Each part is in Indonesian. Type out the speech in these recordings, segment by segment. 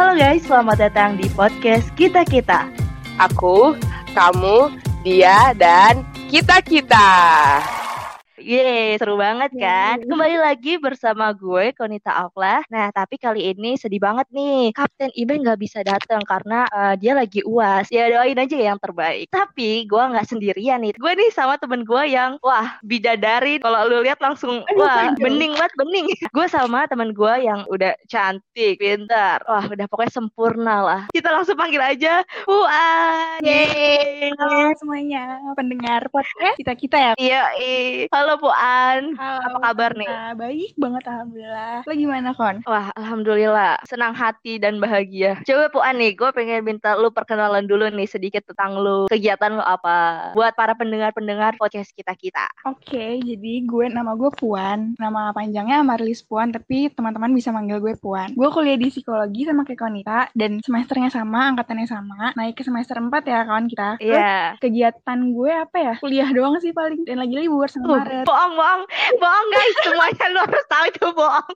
Halo guys, selamat datang di podcast Kita Kita. Aku, kamu, dia, dan kita-kita. Yeay, seru banget kan? Kembali lagi bersama gue, Konita Aflah. Nah, tapi kali ini sedih banget nih. Kapten Ibe nggak bisa datang karena uh, dia lagi uas. Ya doain aja yang terbaik. Tapi gue nggak sendirian nih. Gue nih sama temen gue yang, wah, bidadari. Kalau lu lihat langsung, wah, bening banget, bening. gue sama temen gue yang udah cantik, pintar. Wah, udah pokoknya sempurna lah. Kita langsung panggil aja Puan. Yeay. Halo semuanya pendengar podcast kita-kita ya. Iya, Halo Puan, Halo, apa kabar nih? Baik banget alhamdulillah. Lo gimana Kon? Wah alhamdulillah, senang hati dan bahagia. Coba Puan nih, gue pengen minta lu perkenalan dulu nih sedikit tentang lu, kegiatan lu apa, buat para pendengar-pendengar podcast kita kita. Oke, okay, jadi gue nama gue Puan, nama panjangnya Marlis Puan, tapi teman-teman bisa manggil gue Puan. Gue kuliah di psikologi sama kayak Konita dan semesternya sama, angkatannya sama, naik ke semester 4 ya kawan kita. Iya. Yeah. Kegiatan gue apa ya? Kuliah doang sih paling dan lagi libur sama uh, Maret bohong bohong. Bohong guys. Semuanya lu harus tahu itu bohong.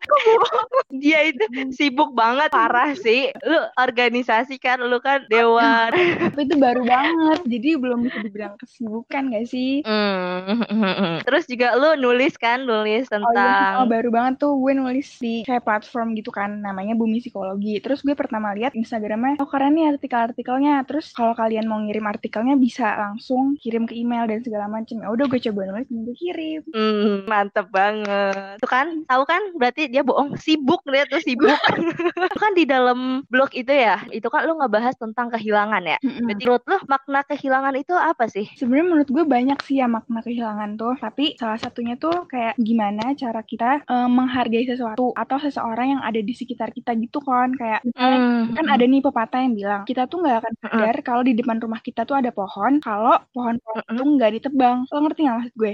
Dia itu sibuk banget. Parah sih. Lu organisasi kan lu kan dewan. Tapi itu baru banget. Jadi belum bisa dibilang kesibukan gak sih? Mm. terus juga lu nulis kan nulis tentang oh, iya. oh, baru banget tuh gue nulis di kayak platform gitu kan namanya Bumi Psikologi. Terus gue pertama lihat Instagramnya oh keren nih artikel-artikelnya. Terus kalau kalian mau ngirim artikelnya bisa langsung kirim ke email dan segala macam ya udah gue coba nulis gue kirim Hmm, mantep banget. Tuh kan, tahu kan? Berarti dia bohong. Sibuk dia tuh sibuk. itu kan di dalam blog itu ya, itu kan lu ngebahas tentang kehilangan ya. Berarti menurut lu makna kehilangan itu apa sih? Sebenarnya menurut gue banyak sih ya makna kehilangan tuh. Tapi salah satunya tuh kayak gimana cara kita uh, menghargai sesuatu atau seseorang yang ada di sekitar kita gitu kan. Kayak mm. kan ada nih pepatah yang bilang kita tuh nggak akan sadar mm. kalau di depan rumah kita tuh ada pohon. Kalau pohon-pohon mm. itu nggak ditebang. Lo ngerti nggak maksud gue?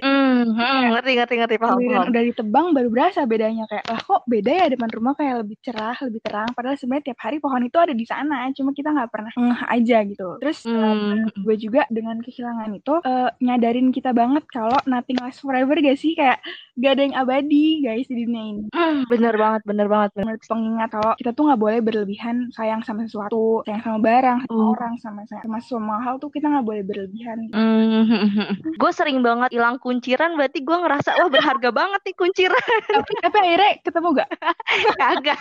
Mm Hmm, ngerti ngerti ngerti paham paham. Udah ditebang baru berasa bedanya kayak lah kok beda ya depan rumah kayak lebih cerah, lebih terang. Padahal sebenarnya tiap hari pohon itu ada di sana, cuma kita nggak pernah ngeh aja gitu. Terus hmm. uh, gue juga dengan kehilangan itu uh, nyadarin kita banget kalau nothing lasts forever gak sih kayak gak ada yang abadi guys di dunia ini. Hmm, bener banget, bener banget. Bener. Pengingat kalau kita tuh nggak boleh berlebihan sayang sama sesuatu, sayang sama barang, sama hmm. orang, sama sama semua hal tuh kita nggak boleh berlebihan. Hmm. gue sering banget hilang kunciran berarti gue ngerasa wah berharga banget nih kunciran. tapi, tapi akhirnya ketemu gak? Kagak.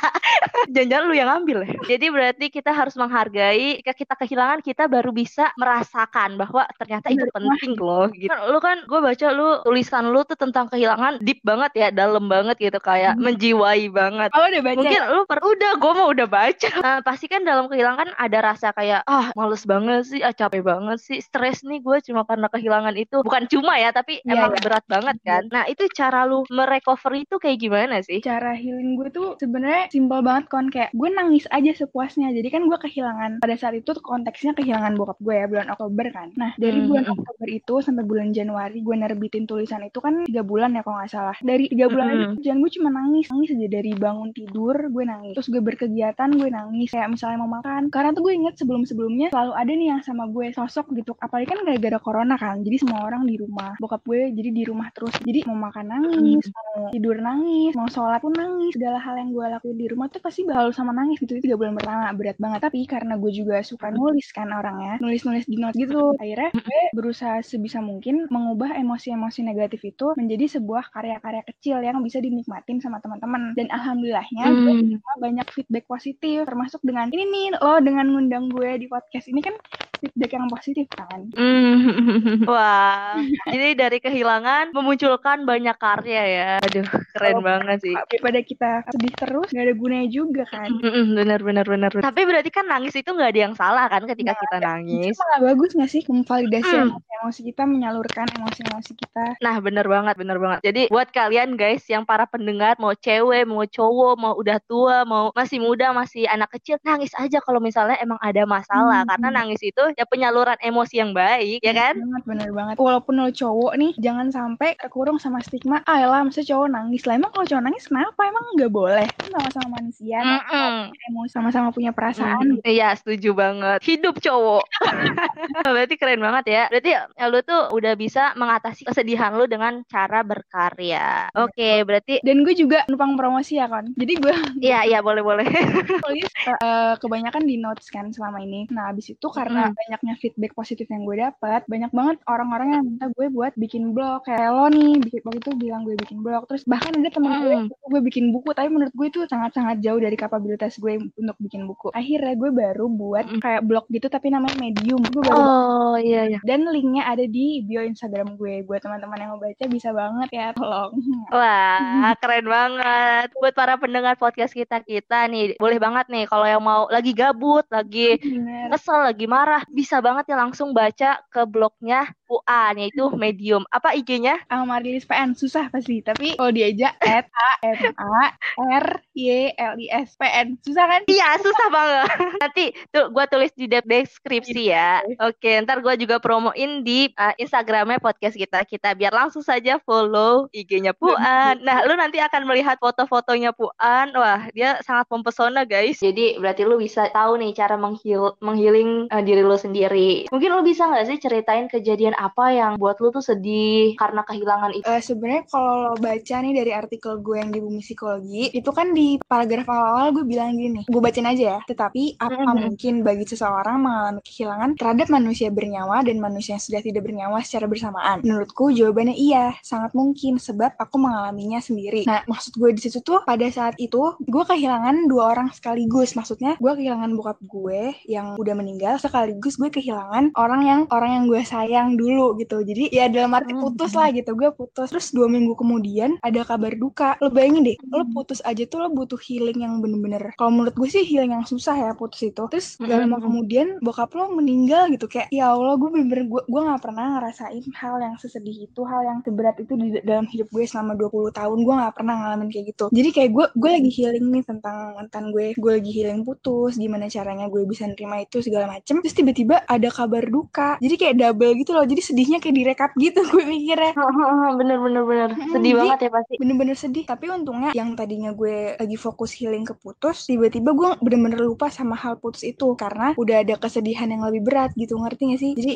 Jangan-jangan lu yang ambil ya. Jadi berarti kita harus menghargai ketika kita kehilangan kita baru bisa merasakan bahwa ternyata itu penting loh. Gitu. Lu kan gue baca lu tulisan lu tuh tentang kehilangan deep banget ya, dalam banget gitu kayak hmm. menjiwai banget. Oh udah baca. Mungkin lu per udah gue mau udah baca. Nah, pasti kan dalam kehilangan ada rasa kayak ah males banget sih, ah capek banget sih, stres nih gue cuma karena kehilangan itu. Bukan cuma ya, tapi yeah, emang yeah. berat banget banget kan. Nah itu cara lu merecover itu kayak gimana sih? Cara healing gue tuh sebenarnya simpel banget kon kayak gue nangis aja sepuasnya. Jadi kan gue kehilangan pada saat itu konteksnya kehilangan bokap gue ya bulan Oktober kan. Nah dari hmm. bulan Oktober itu sampai bulan Januari gue nerbitin tulisan itu kan tiga bulan ya kalau nggak salah. Dari tiga bulan hmm. itu jangan gue cuma nangis nangis aja dari bangun tidur gue nangis. Terus gue berkegiatan gue nangis kayak misalnya mau makan. Karena tuh gue inget sebelum sebelumnya selalu ada nih yang sama gue sosok gitu. Apalagi kan gara-gara corona kan. Jadi semua orang di rumah. Bokap gue jadi di rumah terus jadi mau makan nangis hmm. mau tidur nangis mau sholat pun nangis segala hal yang gue lakuin di rumah tuh pasti bakal sama nangis gitu tiga bulan pertama berat banget tapi karena gue juga suka nulis kan orangnya nulis nulis di note gitu akhirnya gue berusaha sebisa mungkin mengubah emosi-emosi negatif itu menjadi sebuah karya-karya kecil yang bisa dinikmatin sama teman-teman dan alhamdulillahnya hmm. gue banyak feedback positif termasuk dengan ini nih lo dengan ngundang gue di podcast ini kan feedback yang positif kan. Mm. Wah, jadi dari kehilangan memunculkan banyak karya ya. Aduh, keren oh, banget sih. Daripada kita sedih terus, gak ada gunanya juga kan. bener, bener, bener. Tapi berarti kan nangis itu gak ada yang salah kan ketika nah, kita nangis. Itu gak bagus gak sih memvalidasi hmm. emosi kita, menyalurkan emosi-emosi kita. Nah, bener banget, bener banget. Jadi buat kalian guys yang para pendengar, mau cewek, mau cowok, mau udah tua, mau masih muda, masih anak kecil, nangis aja kalau misalnya emang ada masalah. Hmm. Karena nangis itu ya penyaluran emosi yang baik ya kan? banget bener banget. Walaupun lo cowok nih jangan sampai terkurung sama stigma ah lah masa cowok nangis? Lah emang kalau cowok nangis kenapa? Emang nggak boleh. Kan sama-sama manusia Mm -mm. emosi sama-sama punya perasaan Hmm, Iya setuju banget. Hidup cowok. Berarti keren banget ya. Berarti ya, lu tuh udah bisa mengatasi kesedihan lu dengan cara berkarya. Oke berarti dan gue juga numpang promosi ya kan jadi gue Iya iya boleh boleh. Tulis eh, kebanyakan di notes kan selama ini. Nah, abis itu karena Mm. Banyaknya feedback positif yang gue dapat, banyak banget orang-orang yang minta gue buat bikin blog. Kayak lo nih, bikin waktu itu bilang gue bikin blog. Terus bahkan ada temen gue Mm. gue bikin buku, tapi menurut gue itu sangat-sangat jauh dari kapabilitas gue untuk bikin buku. Akhirnya gue baru buat Mm. kayak blog gitu, tapi namanya Medium. Gue baru Oh iya iya dan linknya ada di bio Instagram gue. Buat teman-teman yang mau baca bisa banget ya, tolong. Wah, keren banget. Buat para pendengar podcast kita kita nih, boleh banget nih kalau yang mau lagi gabut, lagi Bener. kesel, lagi marah, bisa banget ya langsung baca ke blognya Puan yaitu Medium. Apa IG-nya? Amarilis PN susah pasti tapi kalau diajak at a m a r y l i s PN susah kan Iya, susah banget. Nanti tuh gua tulis di de- deskripsi ya. Oke, ntar gua juga promoin di uh, Instagramnya podcast kita. Kita biar langsung saja follow IG-nya Puan. Nah, lu nanti akan melihat foto-fotonya Puan. Wah, dia sangat mempesona, guys. Jadi berarti lu bisa tahu nih cara menghil menghealing uh, diri lu sendiri. Mungkin lu bisa nggak sih ceritain kejadian apa yang buat lu tuh sedih karena kehilangan itu? Eh, sebenarnya kalau lo baca nih dari artikel gue yang di Bumi Psikologi itu kan di paragraf awal-awal gue bilang gini gue bacain aja ya. Tetapi apa Mhm. mungkin bagi seseorang mengalami kehilangan terhadap manusia bernyawa dan manusia yang sudah tidak bernyawa secara bersamaan? Menurutku jawabannya iya. Sangat mungkin sebab aku mengalaminya sendiri. Nah maksud gue di situ tuh pada saat itu gue kehilangan dua orang sekaligus. Maksudnya gue kehilangan bokap gue yang udah meninggal sekaligus gue kehilangan orang yang orang yang gue sayang dulu gitu. Jadi ya dalam arti Hmm. putus lah gitu. Gue putus. Terus dua minggu kemudian ada kabar duka. Lo bayangin deh lo Hmm. putus aja tuh lo butuh healing yang bener-bener kalau menurut gue sih healing yang susah ya putus itu. Terus gak lama Hmm. kemudian bokap lo meninggal gitu. Kayak ya Allah gue bener-bener gue gue nggak pernah ngerasain hal yang sesedih itu hal yang seberat itu di dalam hidup gue selama 20 tahun. Gue nggak pernah ngalamin kayak gitu. Jadi kayak gue gue lagi healing nih tentang mantan gue. Gue lagi healing putus gimana caranya gue bisa nerima itu segala macem. Terus tiba-tiba ada kabar duka. Jadi kayak double gitu loh. Jadi sedihnya kayak direkap gitu gue mikirnya. Bener bener bener. Mm-mm, sedih jadi- banget ya pasti. bener-bener sedih. Tapi untungnya yang tadinya gue lagi fokus healing ke putus tiba-tiba gue bener-bener lupa sama hal putus itu. Karena udah ada kesedihan yang lebih berat gitu ngerti gak sih? Jadi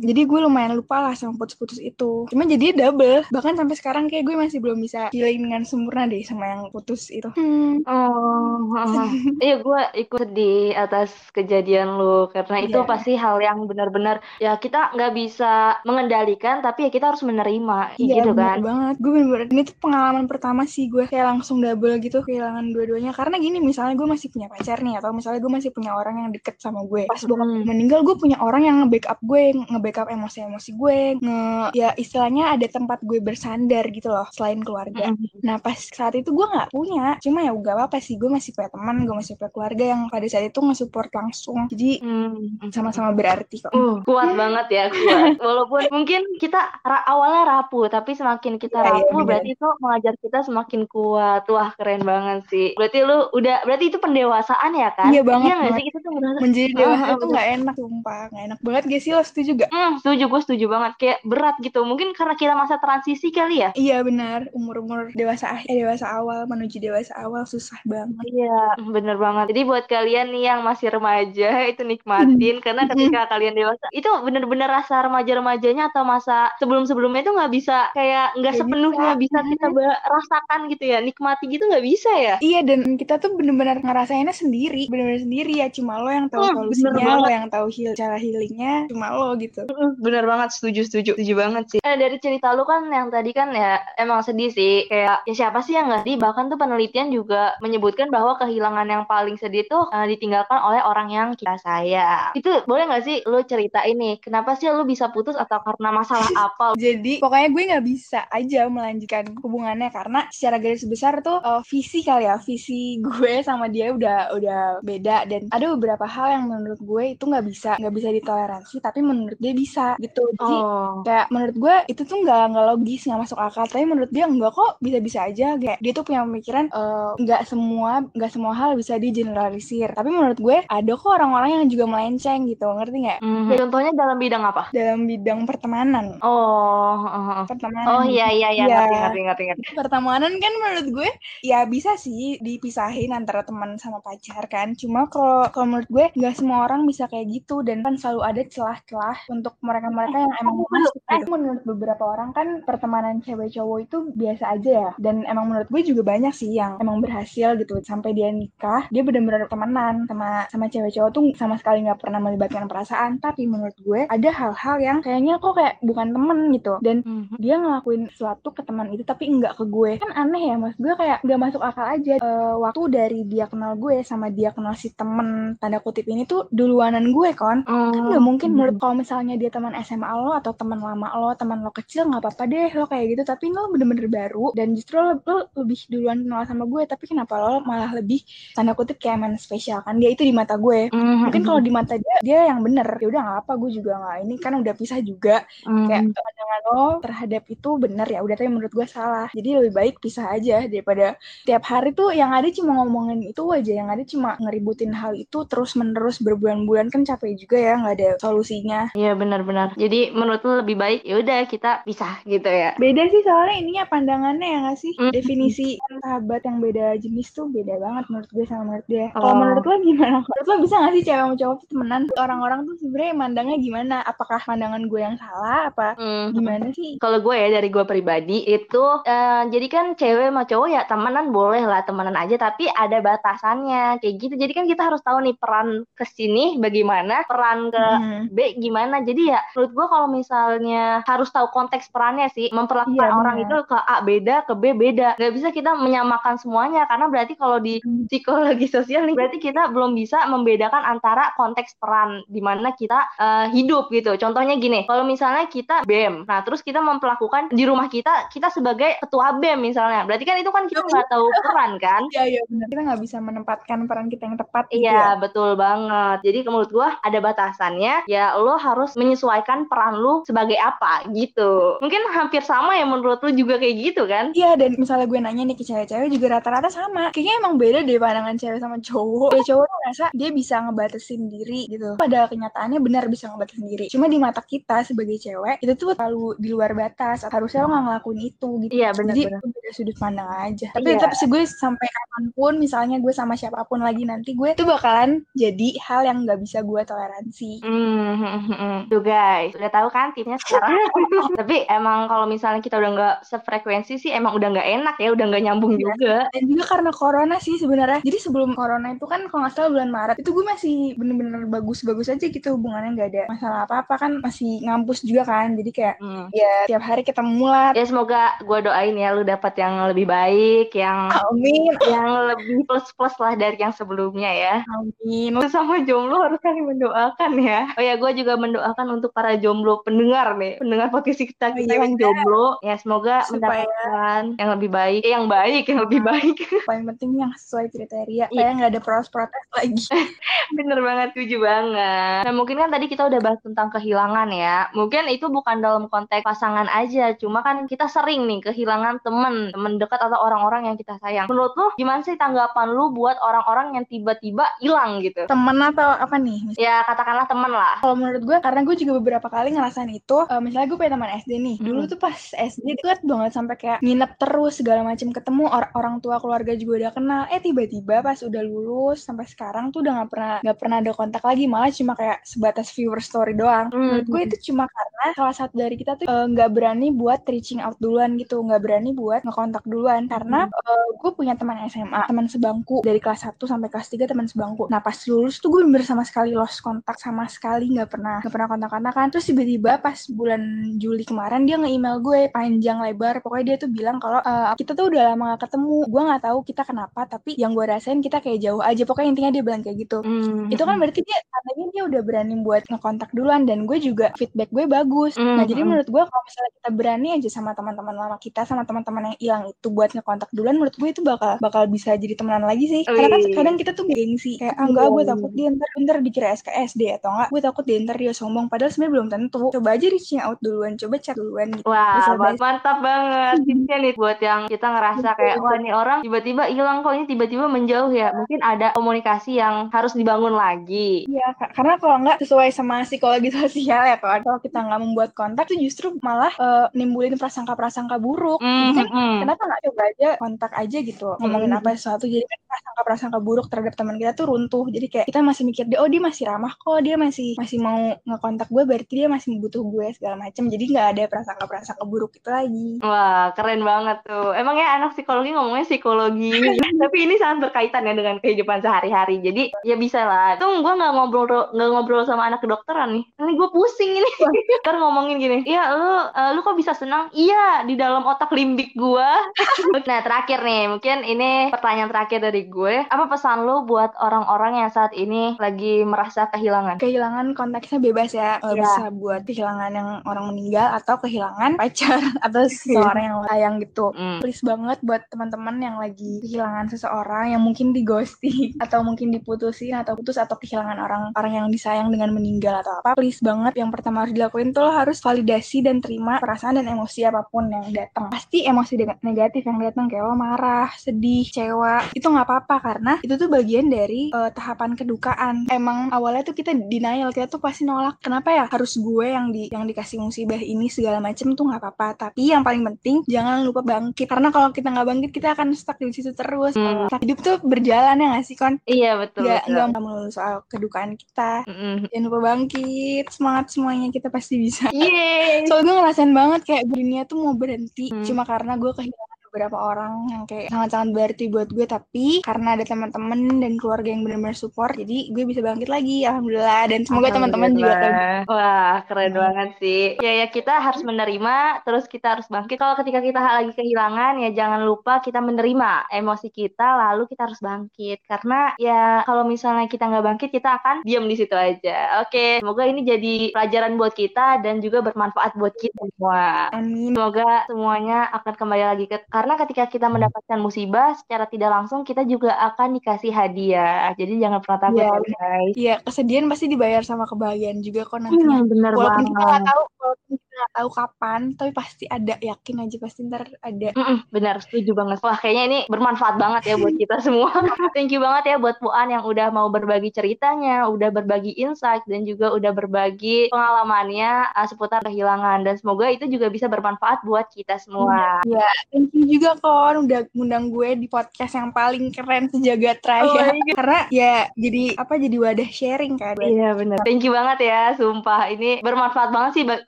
jadi gue lumayan lupa lah sama putus-putus itu. Cuma jadi double. Bahkan sampai sekarang kayak gue masih belum bisa healing dengan sempurna deh sama yang putus itu. Hmm. Oh, iya gue ikut sedih atas kejadian lu. Karena itu Iya. pasti hal yang benar-benar ya kita nggak bisa mengendalikan tapi ya kita harus menerima Iya gitu bener kan. banget Gue bener-bener Ini tuh pengalaman pertama sih Gue kayak langsung double gitu Kehilangan dua-duanya Karena gini misalnya gue masih punya pacar nih Atau misalnya gue masih punya orang yang deket sama gue Pas bokap Hmm. meninggal Gue punya orang yang nge-backup gue Nge-backup emosi-emosi gue nge Ya istilahnya ada tempat gue bersandar gitu loh Selain keluarga Nah pas saat itu gue gak punya Cuma ya gak apa-apa sih Gue masih punya teman Gue masih punya keluarga Yang pada saat itu nge-support langsung Jadi Hmm. sama-sama berarti kok Uh, kuat banget ya, kuat. Walaupun mungkin kita ra- awalnya rapuh, tapi semakin kita Iya, iya, rapuh, bener. berarti itu mengajar kita semakin kuat. Wah, keren banget sih. Berarti lu udah, berarti itu pendewasaan ya kan? Iya banget, Iya nggak banget. sih? Itu tuh. Menjadi dewasa ah, itu gak enak Sumpah Gak enak banget gak sih Lo setuju gak? Hmm, setuju, gue setuju banget. Kayak berat gitu. Mungkin karena kita masa transisi kali ya? Iya benar, umur-umur dewasa akhir, eh, dewasa awal menuju dewasa awal susah banget. Iya, bener banget. Jadi buat kalian nih yang masih remaja, itu nikmatin. Karena ketika kalian dewasa, itu bener-bener rasa remaja-remajanya atau masa sebelum-sebelumnya itu nggak bisa, kayak nggak sepenuhnya bisa. bisa kita ba- rasakan gitu ya. Nikmati gitu nggak bisa ya? Iya dan kita tuh bener-bener ngerasainnya sendiri, bener-bener sendiri ya cuma lo yang tahu Hmm, solusinya, lo yang tahu heal cara healingnya, cuma lo gitu. Bener banget, setuju, setuju, setuju banget sih. Eh, dari cerita lu kan yang tadi kan ya emang sedih sih. Kayak ya siapa sih yang nggak sedih? Bahkan tuh penelitian juga menyebutkan bahwa kehilangan yang paling sedih tuh eh, ditinggalkan oleh orang yang kita sayang. Itu boleh nggak sih lu cerita ini? Kenapa sih lu bisa bisa putus atau karena masalah apa? Jadi pokoknya gue nggak bisa aja melanjutkan hubungannya karena secara garis besar tuh uh, visi kali ya, visi gue sama dia udah udah beda dan ada beberapa hal yang menurut gue itu nggak bisa nggak bisa ditoleransi tapi menurut dia bisa gitu. Jadi Oh. kayak menurut gue itu tuh nggak nggak logis nggak masuk akal tapi menurut dia enggak kok bisa bisa aja kayak dia tuh punya pemikiran eh, nggak semua nggak semua hal bisa digeneralisir tapi menurut gue ada kok orang-orang yang juga melenceng gitu ngerti nggak Mhm. Contohnya dalam bidang apa? dalam bidang pertemanan Oh, oh, oh. pertemanan oh iya iya iya Iya. ngerti ngerti ngerti ngerti. pertemanan kan menurut gue ya bisa sih dipisahin antara teman sama pacar kan cuma kalau kalau menurut gue nggak semua orang bisa kayak gitu dan kan selalu ada celah-celah untuk mereka-mereka yang emang mau masuk gitu. menurut beberapa orang kan pertemanan cewek cowok itu biasa aja ya dan emang menurut gue juga banyak sih yang emang berhasil gitu sampai dia nikah dia benar-benar temenan sama sama cewek cowok tuh sama sekali nggak pernah melibatkan perasaan tapi menurut gue ada hal-hal yang kayaknya kok kayak bukan temen gitu. Dan Mhm. dia ngelakuin sesuatu ke teman itu tapi enggak ke gue. Kan aneh ya mas gue kayak nggak masuk akal aja. Eh, waktu dari dia kenal gue sama dia kenal si temen tanda kutip ini tuh duluanan gue kon. Kan Oh. nggak mungkin menurut kalau misalnya dia teman SMA lo atau teman lama lo teman lo kecil nggak apa-apa deh lo kayak gitu. Tapi lo bener-bener baru dan justru lo, lo lebih duluan kenal sama gue. Tapi kenapa lo malah lebih tanda kutip kayak main spesial? Kan dia itu di mata gue. Mhm. mungkin kalau di mata dia dia yang bener. Ya udah nggak apa gue juga nggak ini kan udah pisah juga Mhm. kayak pandangan lo terhadap itu bener ya udah tapi menurut gue salah jadi lebih baik pisah aja daripada tiap hari tuh yang ada cuma ngomongin itu aja yang ada cuma ngeributin hal itu terus menerus berbulan-bulan kan capek juga ya nggak ada solusinya Iya benar-benar. Jadi menurut lu lebih baik ya udah kita pisah gitu ya. beda sih soalnya ininya pandangannya ya nggak sih Mm. definisi sahabat yang beda jenis tuh beda banget menurut gue sama menurut dia Oh. kalau menurut lo gimana menurut lo bisa nggak sih cewek sama cowok tuh temenan orang-orang tuh sebenarnya mandangnya gimana apakah pandangan gue yang salah apa Mhm. gimana sih Kalau gue ya dari gue pribadi itu eh, jadi kan cewek sama cowok ya temenan boleh lah temenan aja tapi ada batasannya kayak gitu. Jadi kan kita harus tahu nih peran ke sini bagaimana, peran ke Hmm. B gimana. Jadi ya menurut gue kalau misalnya harus tahu konteks perannya sih memperlakukan Iya, orang benar. itu ke A beda, ke B beda. Gak bisa kita menyamakan semuanya karena berarti kalau di Hmm. psikologi sosial nih berarti kita belum bisa membedakan antara konteks peran di mana kita eh, hidup gitu. Contohnya gini, kalau misalnya kita BEM, nah terus kita memperlakukan di rumah kita kita sebagai ketua BEM misalnya, berarti kan itu kan kita nggak tahu peran kan? Iya iya benar. Kita nggak bisa menempatkan peran kita yang tepat. gitu Iya, ya. betul banget. Jadi menurut gua ada batasannya. Ya lo harus menyesuaikan peran lu sebagai apa gitu. Mungkin hampir sama ya menurut lu juga kayak gitu kan? Iya dan misalnya gue nanya nih ke cewek-cewek juga rata-rata sama. Kayaknya emang beda deh pandangan cewek sama cowok. Cewek cowok tuh ngerasa dia bisa ngebatasin diri gitu. Pada kenyataannya benar bisa ngebatasin diri. Cuma di mata kita sebagai cewek itu tuh terlalu di luar batas. Harusnya lo nggak ngelakuin itu gitu. Iya, Jadi benar-benar. itu beda sudut pandang aja. Tapi Iya. tetap sih gue sampai kapan pun misalnya gue sama siapa pun lagi nanti gue tuh bakalan jadi hal yang nggak bisa gue toleransi. Hmm, hmm. Tuh guys, udah tahu kan tipsnya sekarang. Tapi emang kalau misalnya kita udah nggak sefrekuensi sih emang udah nggak enak ya, udah nggak nyambung juga. Dan juga karena corona sih sebenarnya. Jadi sebelum corona itu kan kalau nggak salah bulan Maret itu gue masih bener-bener bagus-bagus aja gitu hubungannya nggak ada masalah apa-apa kan masih ngampus juga kan. Jadi kayak Hmm. ya tiap hari ketemu lah. Ya semoga gue doain ya lu dapat yang lebih baik, yang Amin, yang lebih plus plus lah dari yang sebelumnya ya. amin. Sesama jomblo harus saling mendoakan ya. Oh ya, gue juga mendoakan untuk para jomblo pendengar nih, pendengar podcast kita Oh kita iya, yang benar. jomblo. Ya semoga Supaya- mendapatkan yang lebih baik, eh, yang baik, yang lebih baik. Paling penting yang sesuai kriteria. Iya. Kayak nggak ada protes-protes lagi. Bener banget, setuju banget. Nah mungkin kan tadi kita udah bahas tentang kehilangan ya. Mungkin itu bukan dalam konteks pasangan aja, cuma kan kita sering nih kehilangan temen, temen dekat atau orang-orang yang kita sayang. Menurut lu gimana sih tanggapan lu buat orang-orang yang tiba-tiba hilang gitu? Temen atau apa nih? Ya katakanlah temen lah. Kalau menurut gue, karena gue juga beberapa kali ngerasain itu, eh, misalnya gue punya teman SD nih, dulu Hmm. tuh pas SD deket banget sampai kayak nginep terus segala macam ketemu or- orang tua keluarga juga udah kenal, eh tiba-tiba pas udah lulus sampai sekarang tuh udah nggak pernah nggak pernah ada kontak lagi, malah cuma kayak sebatas viewer story doang. Hmm. Menurut gue itu cuma karena salah satu dari kita tuh eh, nggak berani buat reaching out duluan gitu, nggak berani buat ngekontak duluan karena eh, gue punya teman SMA, teman sebangku dari kelas 1 sampai kelas 3 teman sebangku. Nah pas lulus tuh gue bener sama sekali lost kontak sama sekali nggak pernah nggak pernah kontak-kontakan. Terus tiba-tiba pas bulan Juli kemarin dia nge-email gue panjang lebar. Pokoknya dia tuh bilang kalau "Eh, kita tuh udah lama gak ketemu. Gue nggak tahu kita kenapa tapi yang gue rasain kita kayak jauh aja. Pokoknya intinya dia bilang kayak gitu. Hmm. Itu kan berarti dia katanya dia udah berani buat ngekontak duluan dan gue juga feedback gue bagus. Mm, Nah, jadi mm. menurut gue kalau misalnya kita berani aja sama teman-teman lama kita, sama teman-teman yang hilang itu buat ngekontak duluan, menurut gue itu bakal bakal bisa jadi temenan lagi sih. Karena kan kadang kita tuh gengsi, kayak ah enggak gue Iya. takut dia ntar, ntar dikira SKSD atau enggak gue takut dia ntar dia sombong. Padahal sebenarnya belum tentu. Coba aja reaching out duluan, coba chat duluan gitu. Wah, basi. mantap banget. Tipsnya nih buat yang kita ngerasa kayak, wah ini orang tiba-tiba hilang kok, ini tiba-tiba menjauh ya. Mungkin ada komunikasi yang harus dibangun lagi. Iya, karena kalau nggak sesuai sama psikologi sosial ya kalau kita nggak membuat kontak tuh justru malah eh, nimbulin prasangka-prasangka buruk. Kan Mm-mm. kenapa nggak coba aja kontak aja gitu, ngomongin Mm-mm. apa sesuatu. Jadi kan prasangka-prasangka buruk terhadap teman kita tuh runtuh. Jadi kayak kita masih mikir dia, oh dia masih ramah kok, dia masih masih mau ngekontak gue, berarti dia masih butuh gue segala macam. Jadi nggak ada prasangka-prasangka buruk itu lagi. Wah, keren banget tuh. Emang ya anak psikologi ngomongnya psikologi. Tapi ini sangat berkaitan ya dengan kehidupan sehari-hari. Jadi ya bisa lah. Tuh gue nggak ngobrol nggak ngobrol sama anak kedokteran nih. Ini gue pusing ini. Ntar ngomongin gini. Iya, lu eh, lu kok bisa senang? Iya, di dalam otak limbik gue. nah, terakhir nih, mungkin ini pertanyaan terakhir dari gue. Apa pesan lu buat orang-orang yang saat ini lagi merasa kehilangan? Kehilangan konteksnya bebas ya, Iya. bisa buat kehilangan yang orang meninggal atau kehilangan pacar atau seseorang yang sayang gitu. Hmm. please banget buat teman-teman yang lagi kehilangan seseorang yang mungkin di ghosting atau mungkin diputusin atau putus atau kehilangan orang orang yang disayang dengan meninggal atau apa please banget yang pertama harus dilakuin tuh lo harus validasi dan terima perasaan dan emosi apa pun yang datang pasti emosi negatif yang datang kayak lo marah sedih kecewa itu nggak apa-apa karena itu tuh bagian dari eh, tahapan kedukaan emang awalnya tuh kita denial kita tuh pasti nolak kenapa ya harus gue yang di yang dikasih musibah ini segala macem tuh nggak apa-apa tapi yang paling penting jangan lupa bangkit karena kalau kita nggak bangkit kita akan stuck di situ terus Hmm. Nah, hidup tuh berjalan ya nggak sih kon Iya, betul. nggak betul. nggak melulu soal kedukaan kita Mm-mm. jangan lupa bangkit semangat semuanya kita pasti bisa Yeay. soalnya gue ngerasain banget kayak dunia tuh mau berhenti Hmm. cuma karena gue kehilangan beberapa orang yang kayak sangat-sangat berarti buat gue tapi karena ada teman-teman dan keluarga yang benar-benar support jadi gue bisa bangkit lagi alhamdulillah dan semoga teman-teman juga. Wah, keren Hmm. banget sih. Ya, ya kita harus menerima, terus kita harus bangkit. Kalau ketika kita lagi kehilangan, ya jangan lupa kita menerima emosi kita, lalu kita harus bangkit. Karena ya kalau misalnya kita nggak bangkit, kita akan diam di situ aja. Oke, semoga ini jadi pelajaran buat kita dan juga bermanfaat buat kita semua. amin Semoga semuanya akan kembali lagi ke karena ketika kita mendapatkan musibah secara tidak langsung kita juga akan dikasih hadiah. Jadi jangan pernah takut Iya, ya guys. Iya, kesedihan pasti dibayar sama kebahagiaan juga kok nantinya. Hmm, bener Walaupun kita nggak banget. tahu, walaupun nggak tahu kapan, tapi pasti ada, yakin aja pasti ntar ada. Mm-mm, benar, setuju banget. Wah, kayaknya ini bermanfaat banget ya buat kita semua. Thank you banget ya buat Puan yang udah mau berbagi ceritanya, udah berbagi insight, dan juga udah berbagi pengalamannya uh, seputar kehilangan. Dan semoga itu juga bisa bermanfaat buat kita semua. Iya, thank you juga kon udah ngundang gue di podcast yang paling keren sejagat Oh raya. God. Karena ya jadi apa jadi wadah sharing kan. Iya benar. Thank you banget ya, sumpah. Ini bermanfaat banget sih,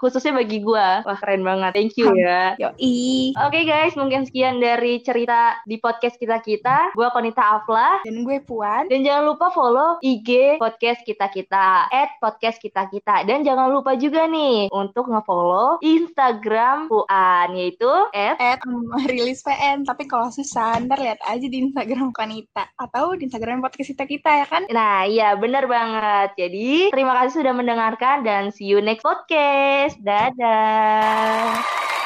khususnya bagi gua. Wah keren banget. Thank you ya. Yoi. Oke guys, mungkin sekian dari cerita di podcast kita kita. Gua Konita Afla. Dan gue Puan. Dan jangan lupa follow IG podcast kita kita, at podcast kita kita. Dan jangan lupa juga nih untuk ngefollow Instagram Puan yaitu at At rilis PN. Tapi kalau susah, ntar lihat aja di Instagram Kanita. Atau di Instagram podcast kita kita ya kan? Nah, iya benar banget. Jadi, terima kasih sudah mendengarkan dan see you next podcast. Dadah.